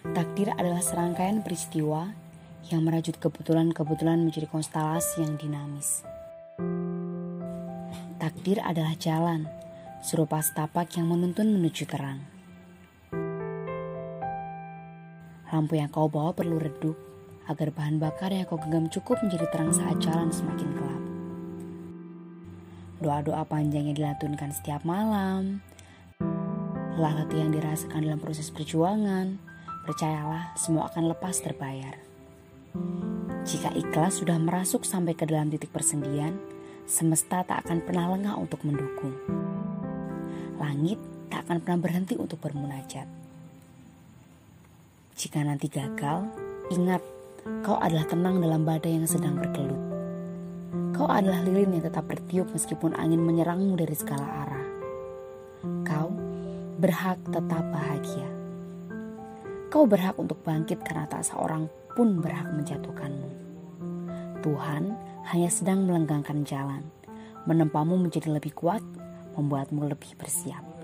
Takdir adalah serangkaian peristiwa yang merajut kebetulan-kebetulan menjadi konstelasi yang dinamis. Takdir adalah jalan, serupa setapak yang menuntun menuju terang. Lampu yang kau bawa perlu redup agar bahan bakar yang kau genggam cukup menjadi terang saat jalan semakin gelap. Doa-doa panjang yang dilantunkan setiap malam, lelah letih yang dirasakan dalam proses perjuangan, percayalah semua akan lepas terbayar. Jika ikhlas sudah merasuk sampai ke dalam titik persendian, semesta tak akan pernah lengah untuk mendukung. Langit tak akan pernah berhenti untuk bermunajat. Jika nanti gagal, ingat kau adalah tenang dalam badai yang sedang berkelut. Kau adalah lilin yang tetap bertiup meskipun angin menyerangmu dari segala arah. Kau berhak tetap bahagia. Kau berhak untuk bangkit karena tak seorang pun berhak menjatuhkanmu. Tuhan hanya sedang melenggangkan jalan, menempamu menjadi lebih kuat, membuatmu lebih bersiap.